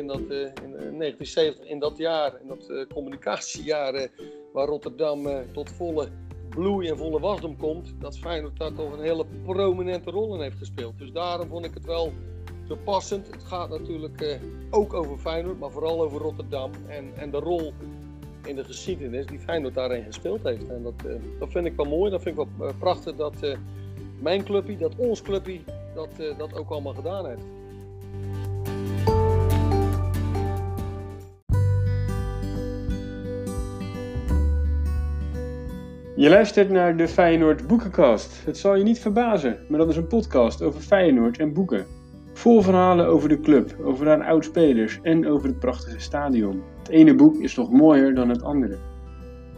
in, dat, uh, in 1970, in dat jaar, in dat communicatiejaar, waar Rotterdam tot volle bloei en volle wasdom komt, dat Feyenoord daar toch een hele prominente rol in heeft gespeeld. Dus daarom vond ik het wel zo passend. Het gaat natuurlijk ook over Feyenoord, maar vooral over Rotterdam en, en de rol in de geschiedenis die Feyenoord daarin gespeeld heeft. En dat, dat vind ik wel mooi, dat vind ik wel prachtig dat mijn clubje, dat ons clubje, dat, uh, dat ook allemaal gedaan heeft. Je luistert naar de Feyenoord Boekenkast. Het zal je niet verbazen, maar dat is een podcast over Feyenoord en boeken. Vol verhalen over de club, over haar oudspelers en over het prachtige stadion. Het ene boek is toch mooier dan het andere.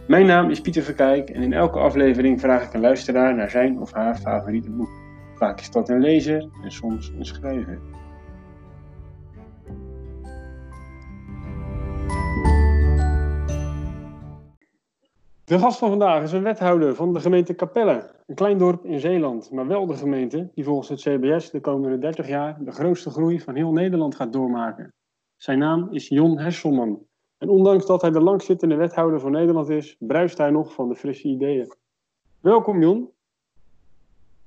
Mijn naam is Pieter Verkijk en in elke aflevering vraag ik een luisteraar naar zijn of haar favoriete boek. Vaak is dat een lezer en soms een schrijver. De gast van vandaag is een wethouder van de gemeente Capelle, een klein dorp in Zeeland, maar wel de gemeente die volgens het CBS de komende 30 jaar de grootste groei van heel Nederland gaat doormaken. Zijn naam is Jon Hesselman. En ondanks dat hij de langzittende wethouder van Nederland is, bruist hij nog van de frisse ideeën. Welkom Jon.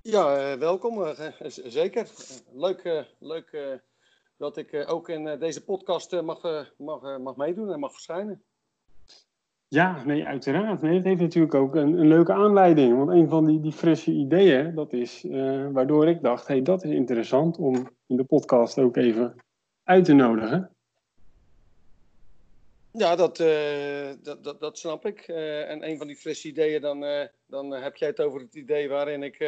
Ja, eh, welkom. Eh, zeker. Leuk, eh, leuk dat ik ook in deze podcast mag, mag, mag meedoen en mag verschijnen. Ja, nee, uiteraard. Nee, het heeft natuurlijk ook een, een leuke aanleiding. Want een van die, die frisse ideeën, dat is waardoor ik dacht, hey, dat is interessant om in de podcast ook even uit te nodigen. Ja, dat, uh, dat, dat, snap ik. Uh, en een van die frisse ideeën, dan, dan heb jij het over het idee waarin ik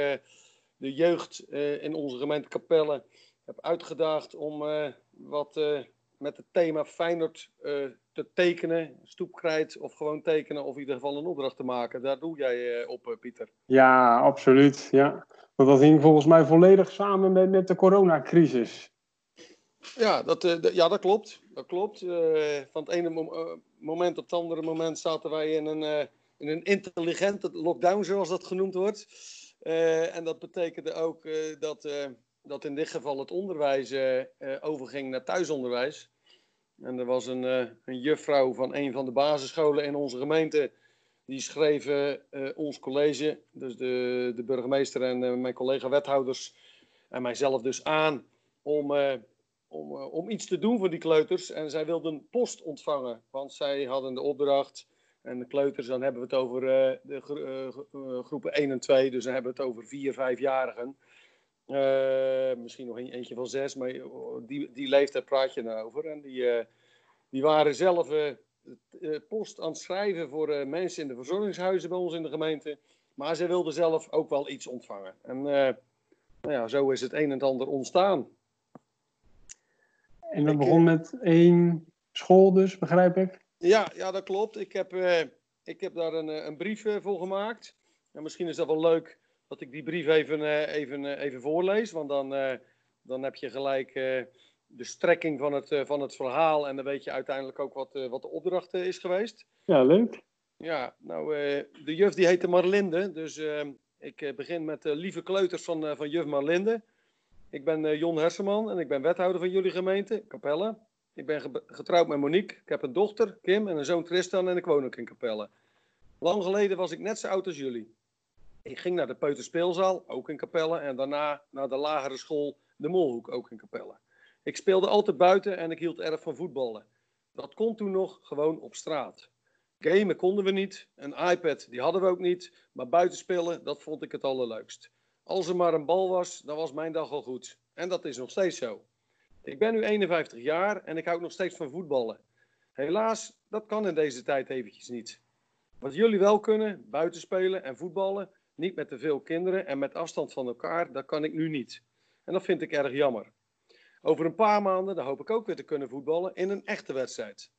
de jeugd in onze gemeente Capelle heb uitgedaagd om wat met het thema Feyenoord te tekenen, stoepkrijt of gewoon tekenen of in ieder geval een opdracht te maken. Daar doe jij op, Pieter. Ja, absoluut. Ja. Want dat hing volgens mij volledig samen met, met de coronacrisis. Ja, dat, uh, ja, dat klopt. Dat klopt. Van het ene mo moment op het andere moment zaten wij in een, in een intelligente lockdown, zoals dat genoemd wordt. en dat betekende ook dat, dat in dit geval het onderwijs overging naar thuisonderwijs. En er was een, een juffrouw van een van de basisscholen in onze gemeente. Die schreef ons college, dus de, de burgemeester en mijn collega wethouders en mijzelf dus aan om om, om iets te doen voor die kleuters. En zij wilden post ontvangen, want zij hadden de opdracht. En de kleuters, dan hebben we het over de groepen 1 en 2, dus dan hebben we het over 4, 5-jarigen. Misschien nog een, eentje van 6, maar die, die leeftijd praat je nou over. En die, die waren zelf post aan het schrijven voor mensen in de verzorgingshuizen bij ons in de gemeente. Maar ze wilden zelf ook wel iets ontvangen. En nou ja, zo is het een en het ander ontstaan. En dat begon met één school dus, begrijp ik? Ja, ja dat klopt. Ik heb, ik heb daar een, eh, een brief voor gemaakt. En misschien is dat wel leuk dat ik die brief even, uh, even, even voorlees. Want dan, dan heb je gelijk de strekking van het, van het verhaal. En dan weet je uiteindelijk ook wat, wat de opdracht is geweest. Ja, leuk. Ja, nou, de juf die heette Marlinde. Dus ik begin met lieve kleuters van, van juf Marlinde. Ik ben Jon Herseman en ik ben wethouder van jullie gemeente, Capelle. Ik ben getrouwd met Monique. Ik heb een dochter, Kim, en een zoon Tristan en ik woon ook in Capelle. Lang geleden was ik net zo oud als jullie. Ik ging naar de peuterspeelzaal, ook in Capelle, en daarna naar de lagere school De Molhoek, ook in Capelle. Ik speelde altijd buiten en ik hield erg van voetballen. Dat kon toen nog gewoon op straat. Gamen konden we niet, een iPad die hadden we ook niet, maar buitenspelen, dat vond ik het allerleukst. Als er maar een bal was, dan was mijn dag al goed. En dat is nog steeds zo. Ik ben nu 51 jaar en ik hou nog steeds van voetballen. Helaas, dat kan in deze tijd eventjes niet. Wat jullie wel kunnen, buitenspelen en voetballen, niet met te veel kinderen en met afstand van elkaar, dat kan ik nu niet. En dat vind ik erg jammer. Over een paar maanden, dan hoop ik ook weer te kunnen voetballen in een echte wedstrijd.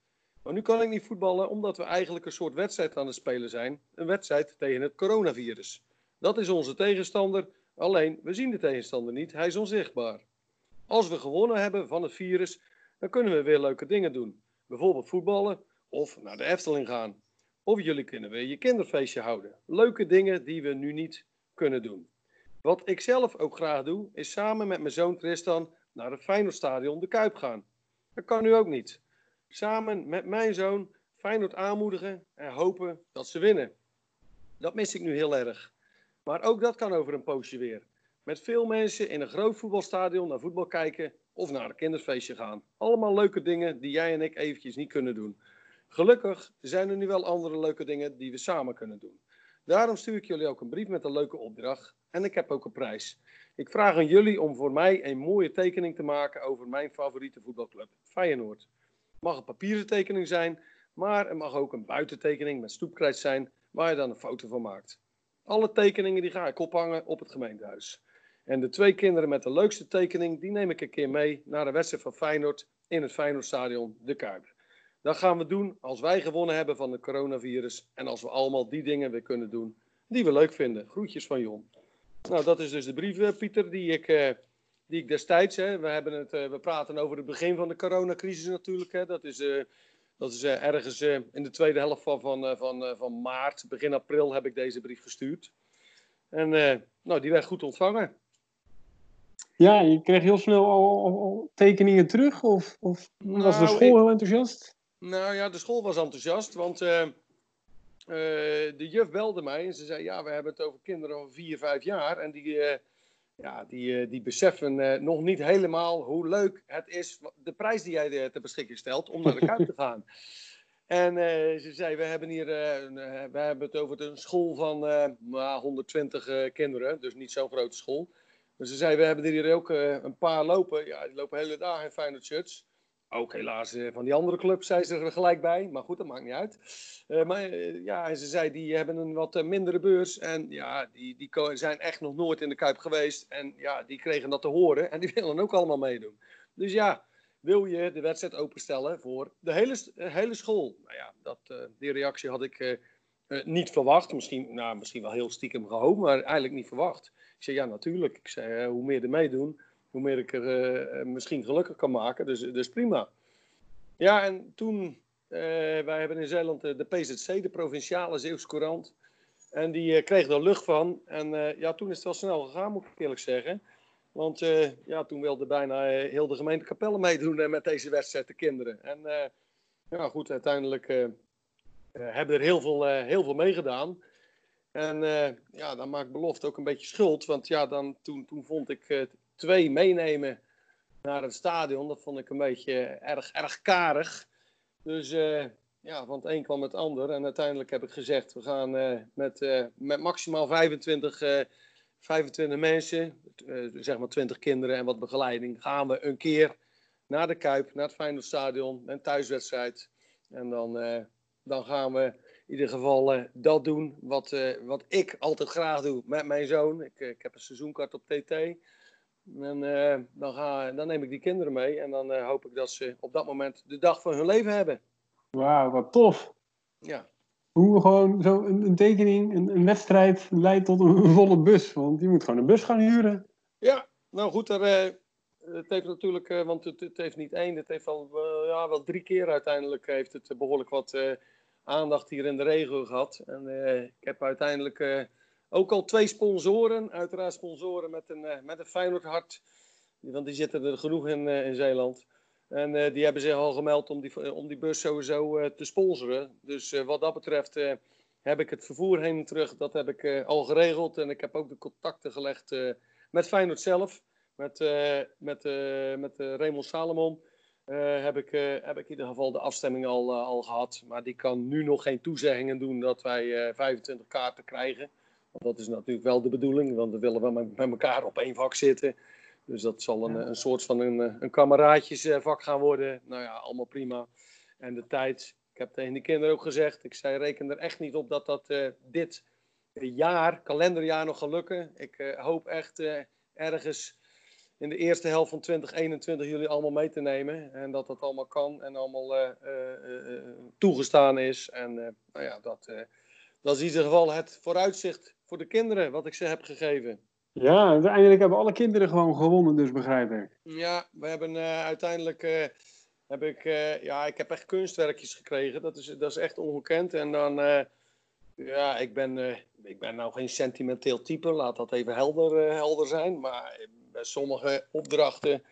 Maar nu kan ik niet voetballen omdat we eigenlijk een soort wedstrijd aan het spelen zijn. Een wedstrijd tegen het coronavirus. Dat is onze tegenstander Alleen, we zien de tegenstander niet, hij is onzichtbaar. Als we gewonnen hebben van het virus, dan kunnen we weer leuke dingen doen. Bijvoorbeeld voetballen of naar de Efteling gaan. Of jullie kunnen weer je kinderfeestje houden. Leuke dingen die we nu niet kunnen doen. Wat ik zelf ook graag doe, is samen met mijn zoon Tristan naar het Feyenoordstadion de Kuip gaan. Dat kan nu ook niet. Samen met mijn zoon Feyenoord aanmoedigen en hopen dat ze winnen. Dat mis ik nu heel erg. Maar ook dat kan over een poosje weer. Met veel mensen in een groot voetbalstadion naar voetbal kijken of naar een kinderfeestje gaan. Allemaal leuke dingen die jij en ik eventjes niet kunnen doen. Gelukkig zijn er nu wel andere leuke dingen die we samen kunnen doen. Daarom stuur ik jullie ook een brief met een leuke opdracht. En ik heb ook een prijs. Ik vraag aan jullie om voor mij een mooie tekening te maken over mijn favoriete voetbalclub, Feyenoord. Het mag een papieren tekening zijn, maar het mag ook een buitentekening met stoepkrijt zijn, waar je dan een foto van maakt. Alle tekeningen die ga ik ophangen op het gemeentehuis. En de twee kinderen met de leukste tekening, die neem ik een keer mee naar de wedstrijd van Feyenoord in het Feyenoordstadion De Kuip. Dat gaan we doen als wij gewonnen hebben van het coronavirus en als we allemaal die dingen weer kunnen doen die we leuk vinden. Groetjes van Jon. Nou, dat is dus de brief, eh, Pieter, die ik, eh, die ik destijds. Hè, we, hebben het, eh, we praten over het begin van de coronacrisis natuurlijk. Hè, dat is, dat is ergens in de tweede helft van, van, van, van maart, begin april, heb ik deze brief gestuurd. En nou, die werd goed ontvangen. Ja, je kreeg heel snel al, tekeningen terug? Of, of was de nou, school heel enthousiast? Nou ja, de school was enthousiast, want uh, de juf belde mij en ze zei: Ja, we hebben het over kinderen van 4, 5 jaar. En die, uh, ja, die, die beseffen nog niet helemaal hoe leuk het is, de prijs die jij ter beschikking stelt, om naar de Kuip te gaan. En ze zei: We hebben hier we hebben het over een school van 120 kinderen, dus niet zo'n grote school. Dus ze zei: We hebben er hier ook een paar lopen. Ja, die lopen hele dagen in Feyenoord shirts. Ook helaas eh, van die andere club zei ze er gelijk bij. Maar goed, dat maakt niet uit. Uh, maar uh, ja, ze zei, die hebben een wat mindere beurs. En ja, die, die zijn echt nog nooit in de Kuip geweest. En ja, die kregen dat te horen. En die willen ook allemaal meedoen. Dus ja, wil je de wedstrijd openstellen voor de hele, hele school? Nou ja, dat, die reactie had ik niet verwacht. Misschien, nou, misschien wel heel stiekem gehoopt, maar eigenlijk niet verwacht. Ik zei, ja, natuurlijk. Ik zei, hoe meer er meedoen hoe meer ik er eh, misschien gelukkig kan maken. Dus, dus prima. Ja, en toen, uh, wij hebben in Zeeland de PZC, de Provinciale Zeeuwse Courant. En die kreeg er lucht van. En ja, toen is het wel snel gegaan, moet ik eerlijk zeggen. Want ja, toen wilde bijna heel de gemeente Capelle meedoen met deze wedstrijd, de kinderen. En ja, goed, uiteindelijk hebben er heel veel, heel veel meegedaan. En ja, dan maakt belofte ook een beetje schuld. Want ja, dan, toen, toen vond ik twee meenemen naar het stadion. Dat vond ik een beetje erg, erg karig. Dus uh, ja, het een kwam het ander. En uiteindelijk heb ik gezegd, we gaan uh, met, uh, met maximaal 25, 25 mensen, zeg maar 20 kinderen en wat begeleiding, gaan we een keer naar de Kuip, naar het Feyenoordstadion, een thuiswedstrijd. En dan, dan gaan we in ieder geval dat doen wat, wat ik altijd graag doe met mijn zoon. Ik, ik heb een seizoenkaart op TT. En uh, dan, ga, dan neem ik die kinderen mee en dan uh, hoop ik dat ze op dat moment de dag van hun leven hebben. Wauw, wat tof. Ja. Hoe gewoon zo een, een tekening, een, een, wedstrijd leidt tot een, volle bus. Want je moet gewoon een bus gaan huren. Ja, nou goed, er, uh, het heeft natuurlijk, want het, het, heeft niet één, het heeft al ja, wel drie keer uiteindelijk heeft het behoorlijk wat aandacht hier in de regio gehad. En ik heb uiteindelijk ook al twee sponsoren, uiteraard sponsoren met een, uh, met een hart. Want die zitten er genoeg in, uh, in Zeeland. En uh, die hebben zich al gemeld om die, om die bus sowieso te sponsoren. Dus wat dat betreft heb ik het vervoer heen en terug, dat heb ik al geregeld. En ik heb ook de contacten gelegd met Feyenoord zelf. Met, met, met Raymond Salomon. heb, ik, heb ik in ieder geval de afstemming al, al gehad. Maar die kan nu nog geen toezeggingen doen dat wij 25 kaarten krijgen. Want dat is natuurlijk wel de bedoeling, want we willen wel met, met elkaar op één vak zitten. Dus dat zal een, een soort van een, eh, een kameraadjesvak gaan worden. Nou ja, allemaal prima. En de tijd, ik heb tegen de kinderen ook gezegd, ik zei reken er echt niet op dat dat uh, dit jaar, kalenderjaar nog gaat lukken. Ik uh, hoop echt uh, ergens in de eerste helft van 2021 jullie allemaal mee te nemen. En dat dat allemaal kan en allemaal toegestaan is. En nou ja, dat, dat is in ieder geval het vooruitzicht voor de kinderen, wat ik ze heb gegeven. Ja, uiteindelijk hebben alle kinderen gewoon gewonnen, dus begrijp ik. Ja, we hebben uh, uiteindelijk. Uh, heb ik, uh, ja, ik heb echt kunstwerkjes gekregen. Dat is, dat is echt ongekend. En dan. ja, ik ben, ik ben nou geen sentimenteel type. Laat dat even helder, helder zijn. Maar bij sommige opdrachten.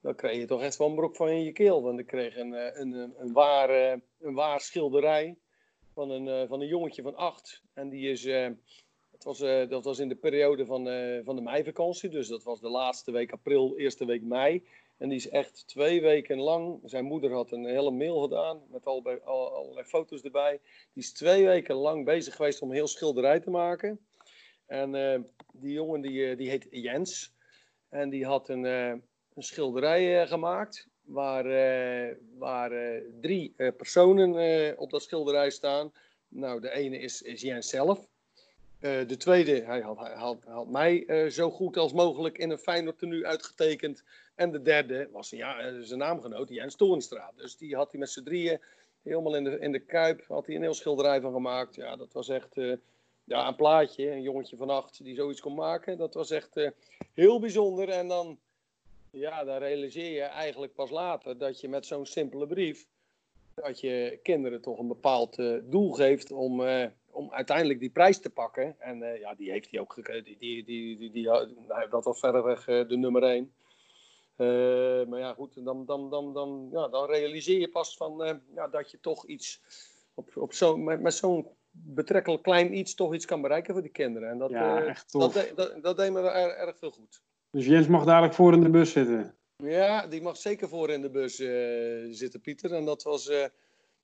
dan kreeg je toch echt wel een brok van in je keel. Want ik kreeg een, een, een, een, waar, een waar schilderij van een, van een jongetje van acht. En die is, het was, dat was in de periode van, van de meivakantie. Dus dat was de laatste week april, eerste week mei. En die is echt twee weken lang. Zijn moeder had een hele mail gedaan met al, al, allerlei foto's erbij. Die is twee weken lang bezig geweest om heel schilderij te maken. En die jongen die, die heet Jens. En die had een, een schilderij gemaakt. Waar, waar drie personen op dat schilderij staan. Nou, de ene is, is Jens zelf. de tweede, hij had, had, had mij zo goed als mogelijk in een Feyenoord tenue uitgetekend. En de derde was ja, zijn naamgenoot, Jens Toornstra. Dus die had hij met z'n drieën helemaal in de, in de kuip. Had hij een heel schilderij van gemaakt. Ja, dat was echt ja, een plaatje, een jongetje van acht die zoiets kon maken. Dat was echt heel bijzonder. En dan, ja, dan realiseer je eigenlijk pas later dat je met zo'n simpele brief, dat je kinderen toch een bepaald uh, doel geeft om, uh, om uiteindelijk die prijs te pakken. En ja, die heeft hij ook gekregen. Die, die, die, die, die, nou, dat was verreweg de nummer één. maar ja, goed, dan, dan, dan, dan, ja, dan realiseer je pas van, ja, dat je toch iets op, op zo, met, met zo'n betrekkelijk klein iets toch iets kan bereiken voor die kinderen. En dat, ja, uh, dat, dat, dat, deed me erg veel goed. Dus Jens mag dadelijk voor in de bus zitten? Ja, die mag zeker voor in de bus uh, zitten, Pieter. En dat was, uh,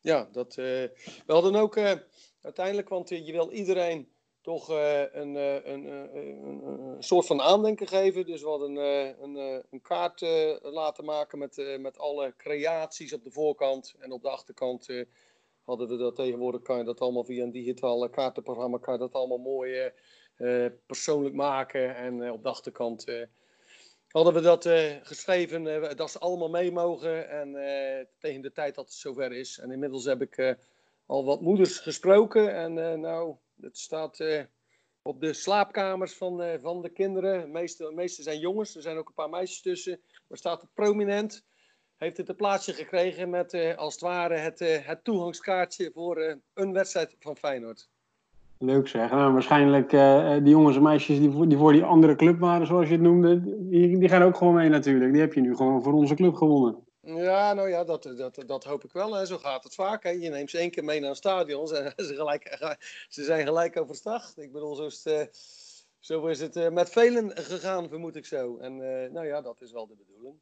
ja, dat, we hadden ook uiteindelijk, want je wil iedereen toch een, een, een, soort van aandenken geven. Dus we hadden een, een kaart laten maken met, met alle creaties op de voorkant en op de achterkant hadden we dat tegenwoordig, kan je dat allemaal via een digitale kaartenprogramma, kan je dat allemaal mooi persoonlijk maken. En uh, op de achterkant uh, hadden we dat geschreven, dat ze allemaal mee mogen. En tegen de tijd dat het zover is. En inmiddels heb ik al wat moeders gesproken. En nou, het staat op de slaapkamers van, van de kinderen. De meeste, zijn jongens, er zijn ook een paar meisjes tussen. Maar staat het prominent heeft het een plaatsje gekregen met als het ware het, het toegangskaartje voor een wedstrijd van Feyenoord. Leuk zeg. Nou, waarschijnlijk die jongens en meisjes die, die voor die andere club waren, zoals je het noemde, die, die gaan ook gewoon mee natuurlijk. Die heb je nu gewoon voor onze club gewonnen. Ja, nou ja, dat, dat, dat hoop ik wel. Hè. Zo gaat het vaak. Hè. Je neemt ze één keer mee naar een stadion. Ze, ze, gelijk, ze zijn gelijk overstag. Ik bedoel, zo is het, zo is het met velen gegaan, vermoed ik zo. En nou ja, dat is wel de bedoeling.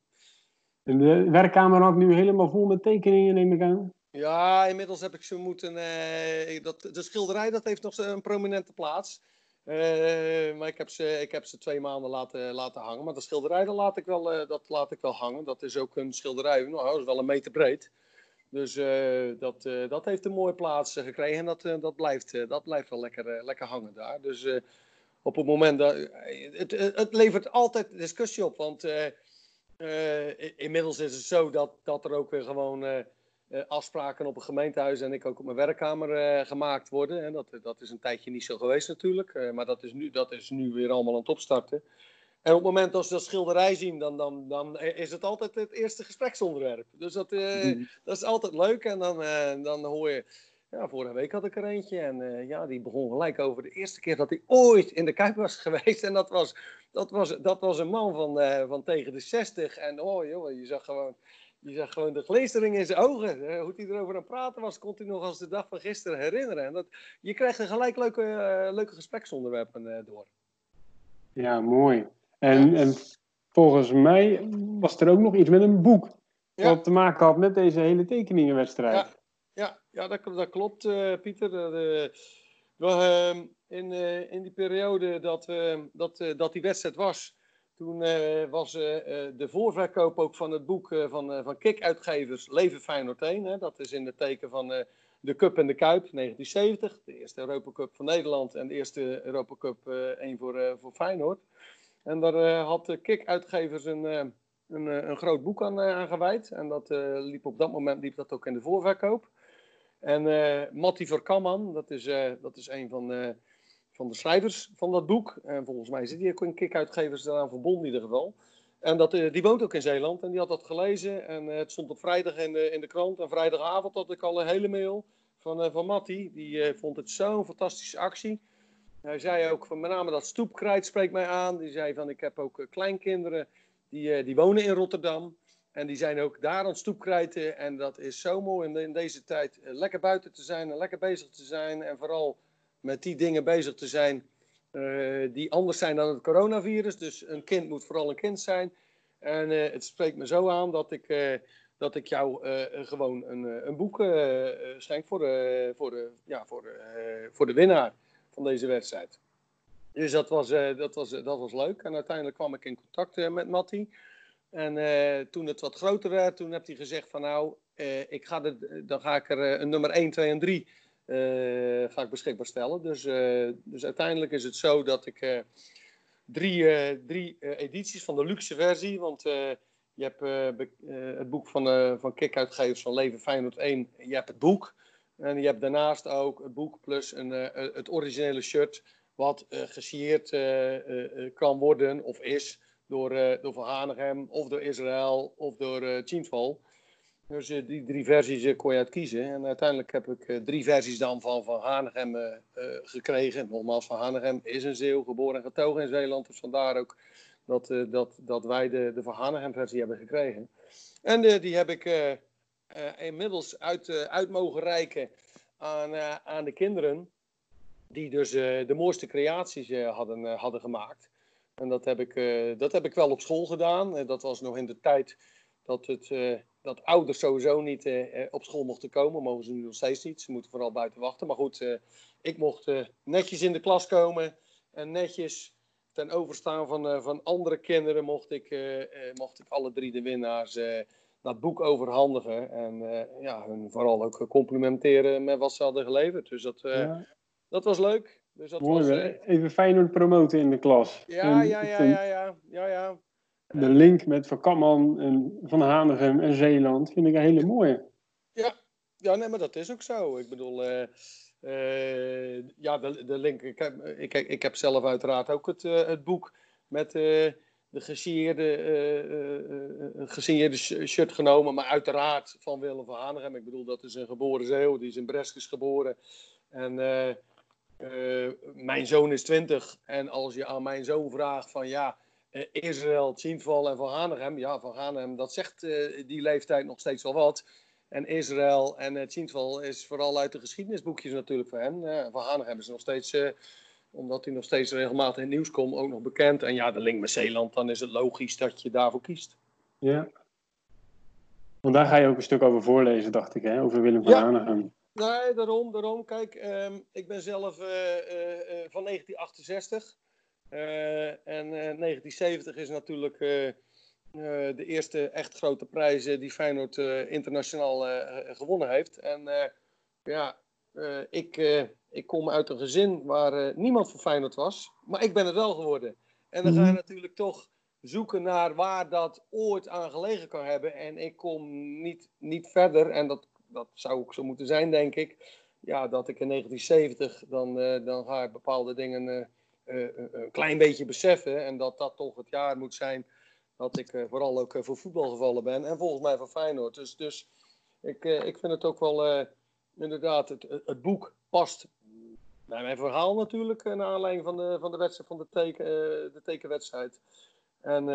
En de werkkamer ook nu helemaal vol met tekeningen, neem ik aan. Ja, inmiddels heb ik ze moeten. Uh, dat, de schilderij dat heeft nog een prominente plaats. Uh, maar ik heb, ze, ik heb ze twee maanden laten, laten hangen. Maar de schilderij dat laat, ik wel, uh, dat laat ik wel hangen. Dat is ook een schilderij, nou, dat is wel een meter breed. Dus dat, dat heeft een mooie plaats gekregen. En dat, dat, blijft, dat blijft wel lekker, lekker hangen daar. Dus op het moment dat. Het, het levert altijd discussie op. Want inmiddels is het zo dat, dat er ook weer gewoon afspraken op een gemeentehuis en ik ook op mijn werkkamer gemaakt worden. En dat, dat is een tijdje niet zo geweest natuurlijk, maar dat is, nu, dat is nu weer allemaal aan het opstarten. En op het moment dat ze dat schilderij zien, dan, dan, dan is het altijd het eerste gespreksonderwerp. Dus dat, mm. dat is altijd leuk. En dan, dan hoor je. Ja, vorige week had ik er eentje. En ja, die begon gelijk over de eerste keer dat hij ooit in de Kuip was geweest. En dat was dat was, dat was een man van, van tegen de 60. En oh joh, je zag gewoon, je zag gewoon de glinstering in zijn ogen. Uh, hoe hij erover aan het praten was, kon hij nog als de dag van gisteren herinneren. En dat, je krijgt er gelijk leuke, uh, leuke gespreksonderwerpen door. Ja, mooi. En, en volgens mij was er ook nog iets met een boek. Ja. Wat te maken had met deze hele tekeningenwedstrijd. Ja, ja, ja dat, dat klopt, Pieter. Ehm, in, in die periode dat, uh, dat, dat die wedstrijd was, toen eh, was de voorverkoop ook van het boek van, van Kik-uitgevers Leven Feyenoord 1. Hè, dat is in het teken van de Cup en de Kuip 1970. De eerste Europa Cup van Nederland en de eerste Europa Cup 1 voor, voor Feyenoord. En daar had Kik-uitgevers een, een, een groot boek aan, aan gewijd. En dat liep op dat moment liep dat ook in de voorverkoop. En uh, Matti Verkamman, dat is, uh, dat is een van, uh, van de schrijvers van dat boek. En volgens mij zit hij ook in Kik-uitgevers eraan verbonden in ieder geval. En dat, die woont ook in Zeeland en die had dat gelezen. En het stond op vrijdag in de, in de krant. En vrijdagavond had ik al een hele mail van, van Matti. Die vond het zo'n fantastische actie. Hij zei ook van met name dat stoepkrijt spreekt mij aan. Die zei van ik heb ook kleinkinderen die, die wonen in Rotterdam. En die zijn ook daar aan stoepkrijten. En dat is zo mooi in deze tijd lekker buiten te zijn en lekker bezig te zijn. En vooral met die dingen bezig te zijn die anders zijn dan het coronavirus. Dus een kind moet vooral een kind zijn. En het spreekt me zo aan dat ik dat ik jou gewoon een, eh, een boek schenk voor voor, de, ja, voor, voor de winnaar van deze wedstrijd. Dus dat was, dat, was, dat was leuk. En uiteindelijk kwam ik in contact met Matti. En toen het wat groter werd, toen heeft hij gezegd van nou, ik ga de, dan ga ik er een nummer 1, 2 en 3 ga ik beschikbaar stellen. Dus, dus uiteindelijk is het zo dat ik drie, drie edities van de luxe versie, want je hebt uh, uh, het boek van, uh, van Kik-uitgevers van Leven Feyenoord 1. Je hebt het boek. En je hebt daarnaast ook het boek plus een, het originele shirt. Wat gesigneerd kan worden of is door, door Van Hanegem of door Israël of door uh. Dus die drie versies kon je uit kiezen. En uiteindelijk heb ik drie versies dan van Van Hanegem gekregen. Nogmaals, Van Hanegem is een Zeeuw, geboren en getogen in Zeeland. Dus vandaar ook dat, dat, dat wij de, de Van Hanegem versie hebben gekregen. En die heb ik inmiddels uit, uit mogen reiken aan, aan de kinderen. Die dus de mooiste creaties hadden, hadden gemaakt. En dat heb, ik, dat heb ik wel op school gedaan. dat was nog in de tijd dat, het, dat ouders sowieso niet op school mochten komen. Mogen ze nu nog steeds niet. Ze moeten vooral buiten wachten. Maar goed, ik mocht netjes in de klas komen. En netjes ten overstaan van, van andere kinderen mocht ik, mocht ik alle drie de winnaars dat boek overhandigen. En ja, hun vooral ook complimenteren met wat ze hadden geleverd. Dus dat, ja. dat was leuk. Dus dat Mooi, was, even Feyenoord promoten in de klas. Ja, en, ja, ja, ja, ja, ja, ja. De link met Van Kamman en Van Hanegem en Zeeland vind ik een hele mooie. Ja, ja nee, maar dat is ook zo. Ik bedoel, uh, ja, de, de link. Ik heb, ik, ik heb zelf uiteraard ook het, uh, het boek met de gesigneerde, shirt genomen. Maar uiteraard van Willem van Hanegem. Ik bedoel, dat is een geboren zeeuw. Die is in Breskes geboren. En mijn zoon is 20. En als je aan mijn zoon vraagt van ja... Israël, Tjinval en Van Hanegem. Ja, Van Hanegem, dat zegt die leeftijd nog steeds wel wat. En Israël en uh, is vooral uit de geschiedenisboekjes natuurlijk voor hen. Uh, van Hanegem ze nog steeds, uh, omdat hij nog steeds regelmatig in het nieuws komt, ook nog bekend. En ja, de link met Zeeland, dan is het logisch dat je daarvoor kiest. Ja. Want daar ga je ook een stuk over voorlezen, dacht ik, hè? over Willem van ja. Hanegem. Nee, daarom, daarom. Kijk, um, ik ben zelf van 1968. En 1970 is natuurlijk eh, de eerste echt grote prijzen die Feyenoord internationaal gewonnen heeft. En ja, ik, ik kom uit een gezin waar niemand voor Feyenoord was, maar ik ben het wel geworden. En dan ga je mhm. natuurlijk toch zoeken naar waar dat ooit aan gelegen kan hebben. En ik kom niet, niet verder, en dat, dat zou ook zo moeten zijn, denk ik. Ja, dat ik in 1970 dan, dan ga ik bepaalde dingen een klein beetje beseffen. En dat dat toch het jaar moet zijn dat ik vooral ook voor voetbal gevallen ben. En volgens mij van Feyenoord. Dus, dus ik, ik vind het ook wel inderdaad, het, het boek past bij mijn verhaal natuurlijk. naar aanleiding van de, van de wedstrijd van de, teken, de tekenwedstrijd. En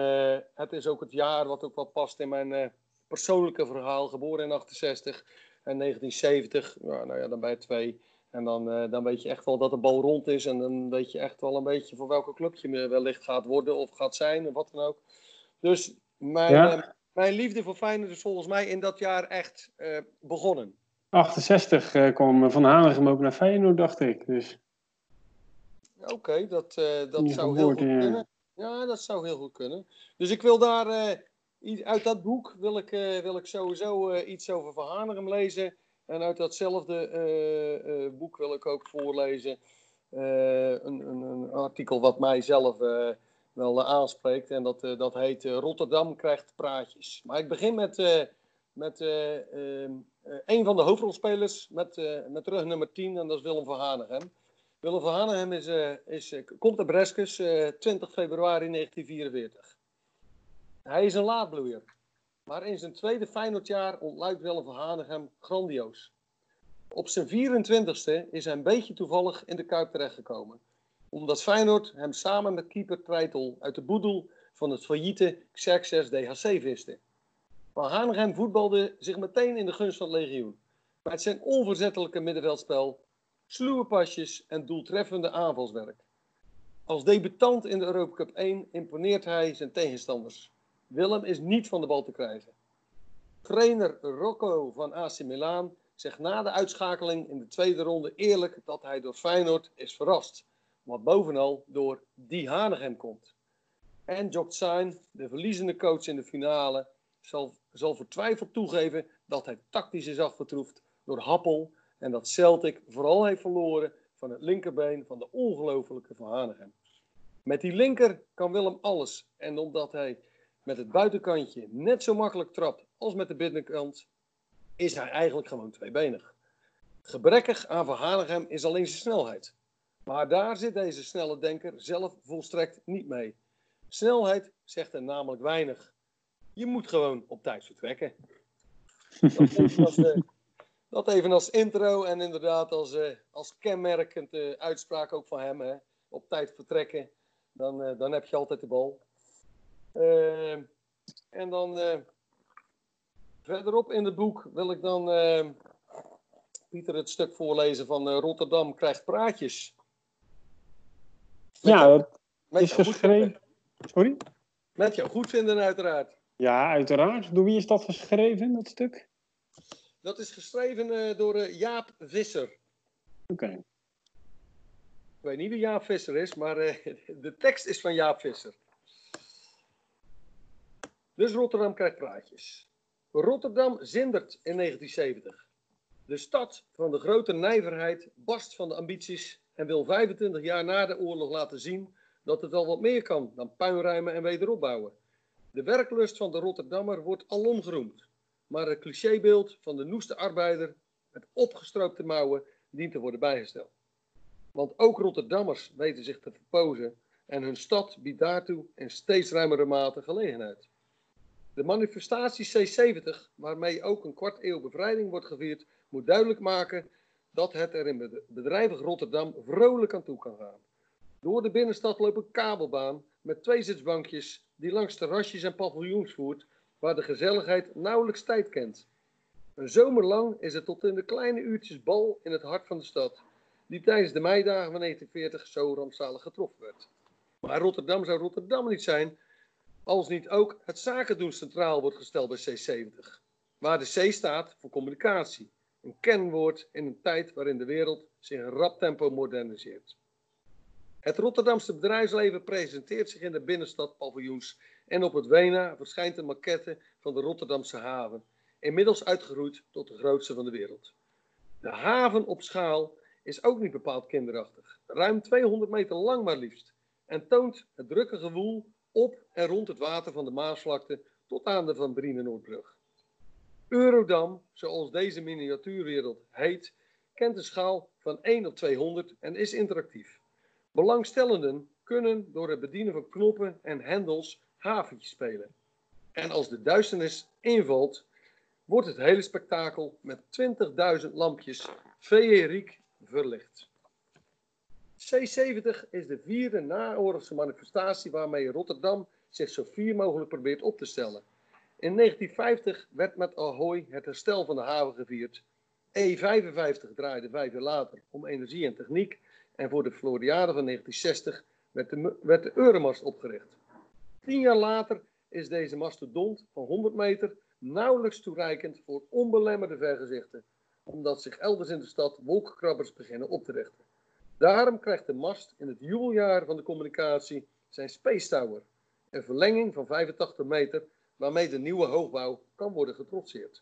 het is ook het jaar wat ook wel past in mijn persoonlijke verhaal. Geboren in 68 en 1970. Ja, nou ja, dan bij twee. En dan, dan weet je echt wel dat de bal rond is. En dan weet je echt wel een beetje voor welke club je wellicht gaat worden of gaat zijn. Of wat dan ook. Dus mijn, ja. uh, mijn liefde voor Feyenoord is volgens mij in dat jaar echt uh, begonnen. 68 uh, kwam Van Hanegem ook naar Feyenoord, dacht ik. Dus. Oké, okay, dat, dat zou heel goed kunnen. Ja, dat zou heel goed kunnen. Dus ik wil daar, uit dat boek wil ik, wil ik sowieso iets over Van Hanegem lezen. En uit datzelfde boek wil ik ook voorlezen een, een, een, artikel wat mij zelf wel aanspreekt. En dat, dat heet Rotterdam krijgt praatjes. Maar ik begin met, met ehm, een van de hoofdrolspelers met, met rug nummer 10 en dat is Willem van Hanegem. Willem van Hanegem is, is, komt uit Breskes 20 februari 1944. Hij is een laadbloeier. Maar in zijn tweede Feyenoordjaar ontluidt Willem van Hanegem grandioos. Op zijn 24ste is hij een beetje toevallig in de Kuip terechtgekomen omdat Feyenoord hem samen met keeper Treitel uit de boedel van het failliete Xerxes DHC viste. Maar Hanegem voetbalde zich meteen in de gunst van het legioen. Met zijn onverzettelijke middenveldspel, sluwe pasjes en doeltreffende aanvalswerk. Als debutant in de Europa Cup 1 imponeert hij zijn tegenstanders. Willem is niet van de bal te krijgen. Trainer Rocco van AC Milan zegt na de uitschakeling in de tweede ronde eerlijk dat hij door Feyenoord is verrast. Maar bovenal door die Hanegem komt. En Jock Sein, de verliezende coach in de finale, zal, zal vertwijfeld toegeven dat hij tactisch is afgetroefd door Happel. En dat Celtic vooral heeft verloren van het linkerbeen van de ongelofelijke Van Hanegem. Met die linker kan Willem alles. En omdat hij met het buitenkantje net zo makkelijk trapt als met de binnenkant, is hij eigenlijk gewoon tweebenig. Gebrekkig aan Van is alleen zijn snelheid. Maar daar zit deze snelle denker zelf volstrekt niet mee. Snelheid zegt er namelijk weinig. Je moet gewoon op tijd vertrekken. Dat, eh, even als intro en inderdaad als, uh, als kenmerkend uh, uitspraak ook van hem. Hè. Op tijd vertrekken, dan, dan heb je altijd de bal. En dan verderop in het boek wil ik dan Pieter het stuk voorlezen van Rotterdam krijgt praatjes. Met ja, dat is geschreven. Sorry? Met jou goed vinden, uiteraard. Ja, uiteraard. Door wie is dat geschreven, dat stuk? Dat is geschreven uh, door uh, Jaap Visser. Oké. Okay. Ik weet niet wie Jaap Visser is, maar uh, de tekst is van Jaap Visser. Dus Rotterdam krijgt praatjes. Rotterdam zindert in 1970. De stad van de grote nijverheid barst van de ambities en wil 25 jaar na de oorlog laten zien dat het al wat meer kan dan puinruimen en wederopbouwen. De werklust van de Rotterdammer wordt alom geroemd, maar het clichébeeld van de noeste arbeider met opgestroopte mouwen dient te worden bijgesteld. Want ook Rotterdammers weten zich te verpozen en hun stad biedt daartoe in steeds ruimere mate gelegenheid. De manifestatie C70, waarmee ook een kwart eeuw bevrijding wordt gevierd, moet duidelijk maken dat het er in bedrijvig Rotterdam vrolijk aan toe kan gaan. Door de binnenstad loopt een kabelbaan met twee zitsbankjes die langs terrasjes en paviljoens voert, waar de gezelligheid nauwelijks tijd kent. Een zomer lang is het tot in de kleine uurtjes bal in het hart van de stad, die tijdens de meidagen van 1940 zo rampzalig getroffen werd. Maar Rotterdam zou Rotterdam niet zijn, als niet ook het zakendoen centraal wordt gesteld bij C70, waar de C staat voor communicatie, een kenwoord in een tijd waarin de wereld zich in rap tempo moderniseert. Het Rotterdamse bedrijfsleven presenteert zich in de binnenstad paviljoens en op het Wena verschijnt een maquette van de Rotterdamse haven, inmiddels uitgeroeid tot de grootste van de wereld. De haven op schaal is ook niet bepaald kinderachtig, ruim 200 meter lang maar liefst, en toont het drukke gewoel op en rond het water van de Maasvlakte tot aan de Van Brienenoordbrug. Eurodam, zoals deze miniatuurwereld heet, kent een schaal van 1 op 200 en is interactief. Belangstellenden kunnen door het bedienen van knoppen en hendels haventjes spelen. En als de duisternis invalt, wordt het hele spektakel met 20.000 lampjes feeriek verlicht. C70 is de vierde naoorlogse manifestatie waarmee Rotterdam zich zo vier mogelijk probeert op te stellen. In 1950 werd met Ahoy het herstel van de haven gevierd. E55 draaide vijf jaar later om energie en techniek en voor de Floriade van 1960 werd de, werd de Euromast opgericht. Tien jaar later is deze mastodont van 100 meter nauwelijks toereikend voor onbelemmerde vergezichten, omdat zich elders in de stad wolkenkrabbers beginnen op te richten. Daarom krijgt de mast in het jubeljaar van de communicatie zijn Space Tower, een verlenging van 85 meter waarmee de nieuwe hoogbouw kan worden getrotseerd.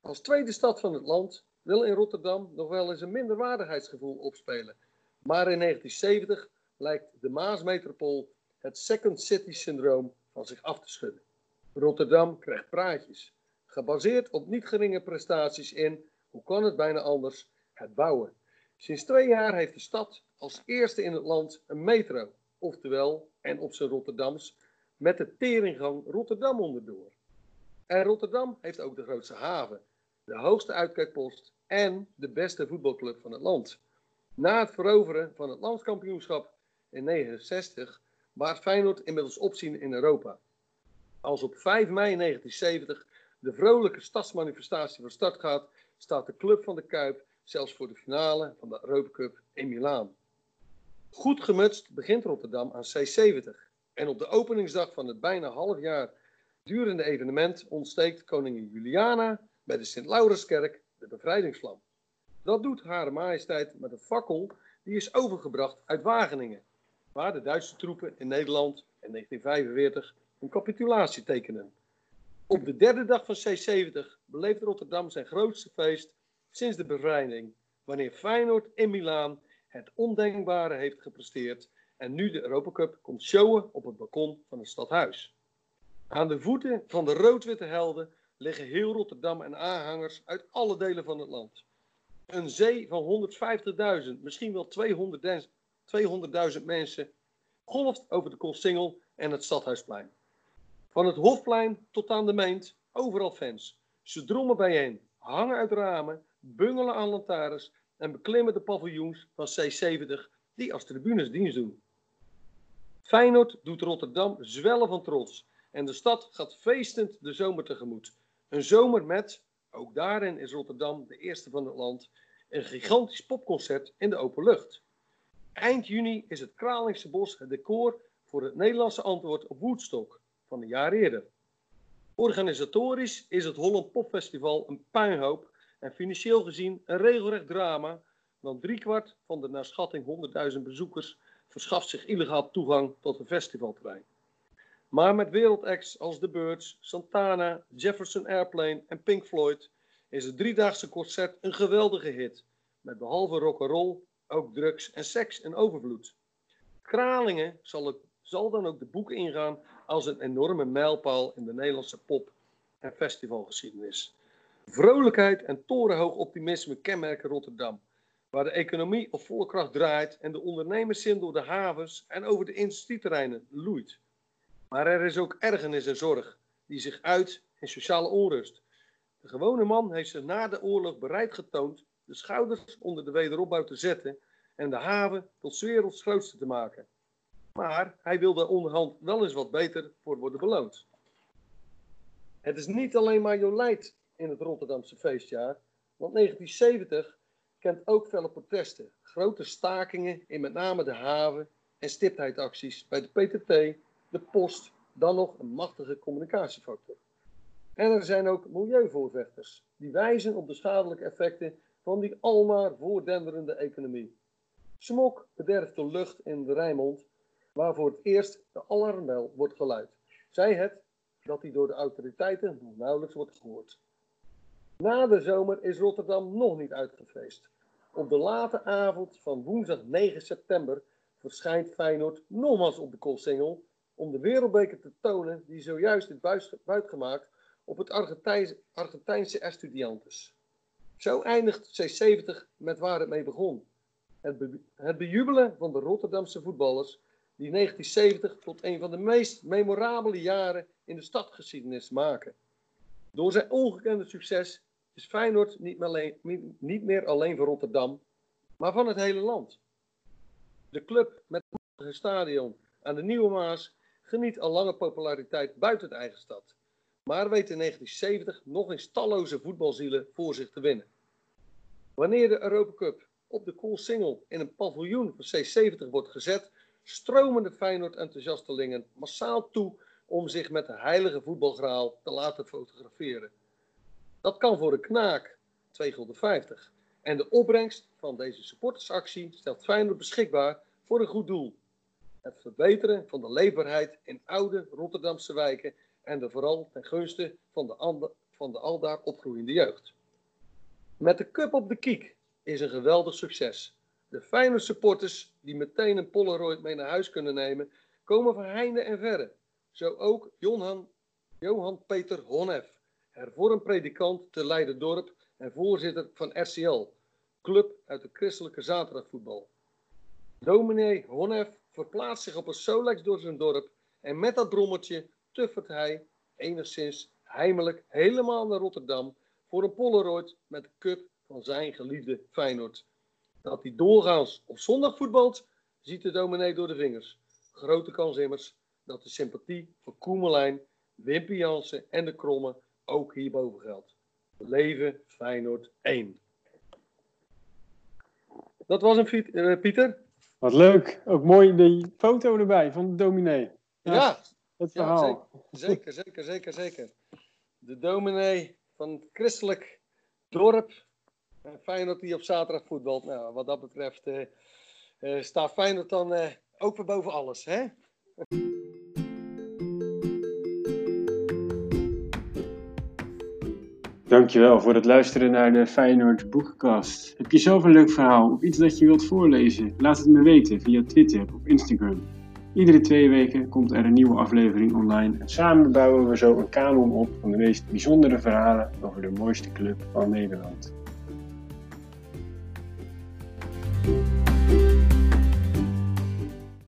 Als tweede stad van het land wil in Rotterdam nog wel eens een minderwaardigheidsgevoel opspelen maar in 1970 lijkt de Maasmetropool het Second City syndroom van zich af te schudden. Rotterdam krijgt praatjes, gebaseerd op niet geringe prestaties in, hoe kan het bijna anders, het bouwen. Sinds twee jaar heeft de stad als eerste in het land een metro, oftewel, en op zijn Rotterdams, met de teringgang Rotterdam onderdoor. En Rotterdam heeft ook de grootste haven, de hoogste uitkijkpost en de beste voetbalclub van het land. Na het veroveren van het landskampioenschap in 1969 baart Feyenoord inmiddels opzien in Europa. Als op 5 mei 1970 de vrolijke stadsmanifestatie van start gaat, staat de Club van de Kuip zelfs voor de finale van de Europa Cup in Milaan. Goed gemutst begint Rotterdam aan C70. En op de openingsdag van het bijna half jaar durende evenement ontsteekt koningin Juliana bij de Sint-Laurenskerk de bevrijdingsvlam. Dat doet Hare Majesteit met een fakkel die is overgebracht uit Wageningen, waar de Duitse troepen in Nederland in 1945 een capitulatie tekenen. Op de derde dag van C70 beleeft Rotterdam zijn grootste feest sinds de bevrijding, wanneer Feyenoord in Milaan het ondenkbare heeft gepresteerd en nu de Europa Cup komt showen op het balkon van het stadhuis. Aan de voeten van de rood-witte helden liggen heel Rotterdam en aanhangers uit alle delen van het land. Een zee van 150.000, misschien wel 200.000 200 mensen golft over de Koolsingel en het Stadhuisplein. Van het Hofplein tot aan de Meent, overal fans. Ze drommen bijeen, hangen uit ramen, bungelen aan lantaarns en beklimmen de paviljoens van C70 die als tribunes dienst doen. Feyenoord doet Rotterdam zwellen van trots en de stad gaat feestend de zomer tegemoet. Een zomer met, ook daarin is Rotterdam de eerste van het land, een gigantisch popconcert in de open lucht. Eind juni is het Kralingse Bos het decor voor het Nederlandse antwoord op Woodstock van een jaar eerder. Organisatorisch is het Holland Popfestival een puinhoop en financieel gezien een regelrecht drama, want driekwart van de naar schatting 100.000 bezoekers verschaft zich illegaal toegang tot een festivalterrein. Maar met wereldacts als The Birds, Santana, Jefferson Airplane en Pink Floyd is het driedaagse concert een geweldige hit. Met behalve rock'n'roll ook drugs en seks en overvloed. Kralingen zal, het, zal dan ook de boeken ingaan als een enorme mijlpaal in de Nederlandse pop- en festivalgeschiedenis. Vrolijkheid en torenhoog optimisme kenmerken Rotterdam, waar de economie op volle kracht draait en de ondernemerszin door de havens en over de industrieterreinen loeit. Maar er is ook ergernis en zorg, die zich uit in sociale onrust. De gewone man heeft zich na de oorlog bereid getoond de schouders onder de wederopbouw te zetten en de haven tot werelds grootste te maken. Maar hij wil daar onderhand wel eens wat beter voor worden beloond. Het is niet alleen maar Jolijt in het Rotterdamse feestjaar, want 1970 kent ook felle protesten, grote stakingen in met name de haven en stiptheidacties bij de PTT, de post, dan nog een machtige communicatiefactor. En er zijn ook milieuvoorvechters die wijzen op de schadelijke effecten van die almaar voordenderende economie. Smok bederft de lucht in de Rijnmond, waar voor het eerst de alarmbel wordt geluid. Zij het dat die door de autoriteiten nog nauwelijks wordt gehoord. Na de zomer is Rotterdam nog niet uitgefeest. Op de late avond van woensdag 9 september verschijnt Feyenoord nogmaals op de Koolsingel om de wereldbeker te tonen die zojuist is buitgemaakt op het Argentijnse, Argentijnse Estudiantes. Zo eindigt C70 met waar het mee begon. Het, het bejubelen van de Rotterdamse voetballers die 1970 tot een van de meest memorabele jaren in de stadgeschiedenis maken. Door zijn ongekende succes is Feyenoord niet meer, alleen, niet meer alleen van Rotterdam, maar van het hele land. De club met het stadion aan de Nieuwe Maas geniet al lange populariteit buiten de eigen stad. Maar weet in 1970 nog eens talloze voetbalzielen voor zich te winnen. Wanneer de Europa Cup op de Koolsingel in een paviljoen van C70 wordt gezet, stromen de Feyenoord-enthousiastelingen massaal toe om zich met de heilige voetbalgraal te laten fotograferen. Dat kan voor een knaak 2,50 gulden. En de opbrengst van deze supportersactie stelt Feyenoord beschikbaar voor een goed doel. Het verbeteren van de leefbaarheid in oude Rotterdamse wijken en de vooral ten gunste van de, van de aldaar opgroeiende jeugd. Met de cup op de kiek is een geweldig succes. De fijne supporters die meteen een Polaroid mee naar huis kunnen nemen, komen van heinde en verre. Zo ook Johan, Johan Peter Honef, hervormd predikant te Leiden-dorp en voorzitter van RCL, club uit de christelijke zaterdagvoetbal. Dominee Honef verplaatst zich op een Solex door zijn dorp en met dat brommertje tuffert hij, enigszins heimelijk, helemaal naar Rotterdam voor een Polaroid met de cup van zijn geliefde Feyenoord. Dat hij doorgaans op zondag voetbalt, ziet de dominee door de vingers. Grote kans immers dat de sympathie voor Koemelijn, Wimpy en de Kromme ook hierboven geldt. Leven Feyenoord 1. Dat was hem, eh, Pieter. Wat leuk. Ook mooi die foto erbij van de dominee. Ja, ja het verhaal. zeker, zeker, zeker, zeker. De dominee van het christelijk dorp. Feyenoord die op zaterdag voetbalt. Nou, wat dat betreft uh, uh, staat Feyenoord dan uh, ook weer boven alles, hè? Dankjewel voor het luisteren naar de Feyenoord Boekenkast. Heb je zelf een leuk verhaal of iets dat je wilt voorlezen? Laat het me weten via Twitter of Instagram. Iedere twee weken komt er een nieuwe aflevering online en samen bouwen we zo een kanon op van de meest bijzondere verhalen over de mooiste club van Nederland.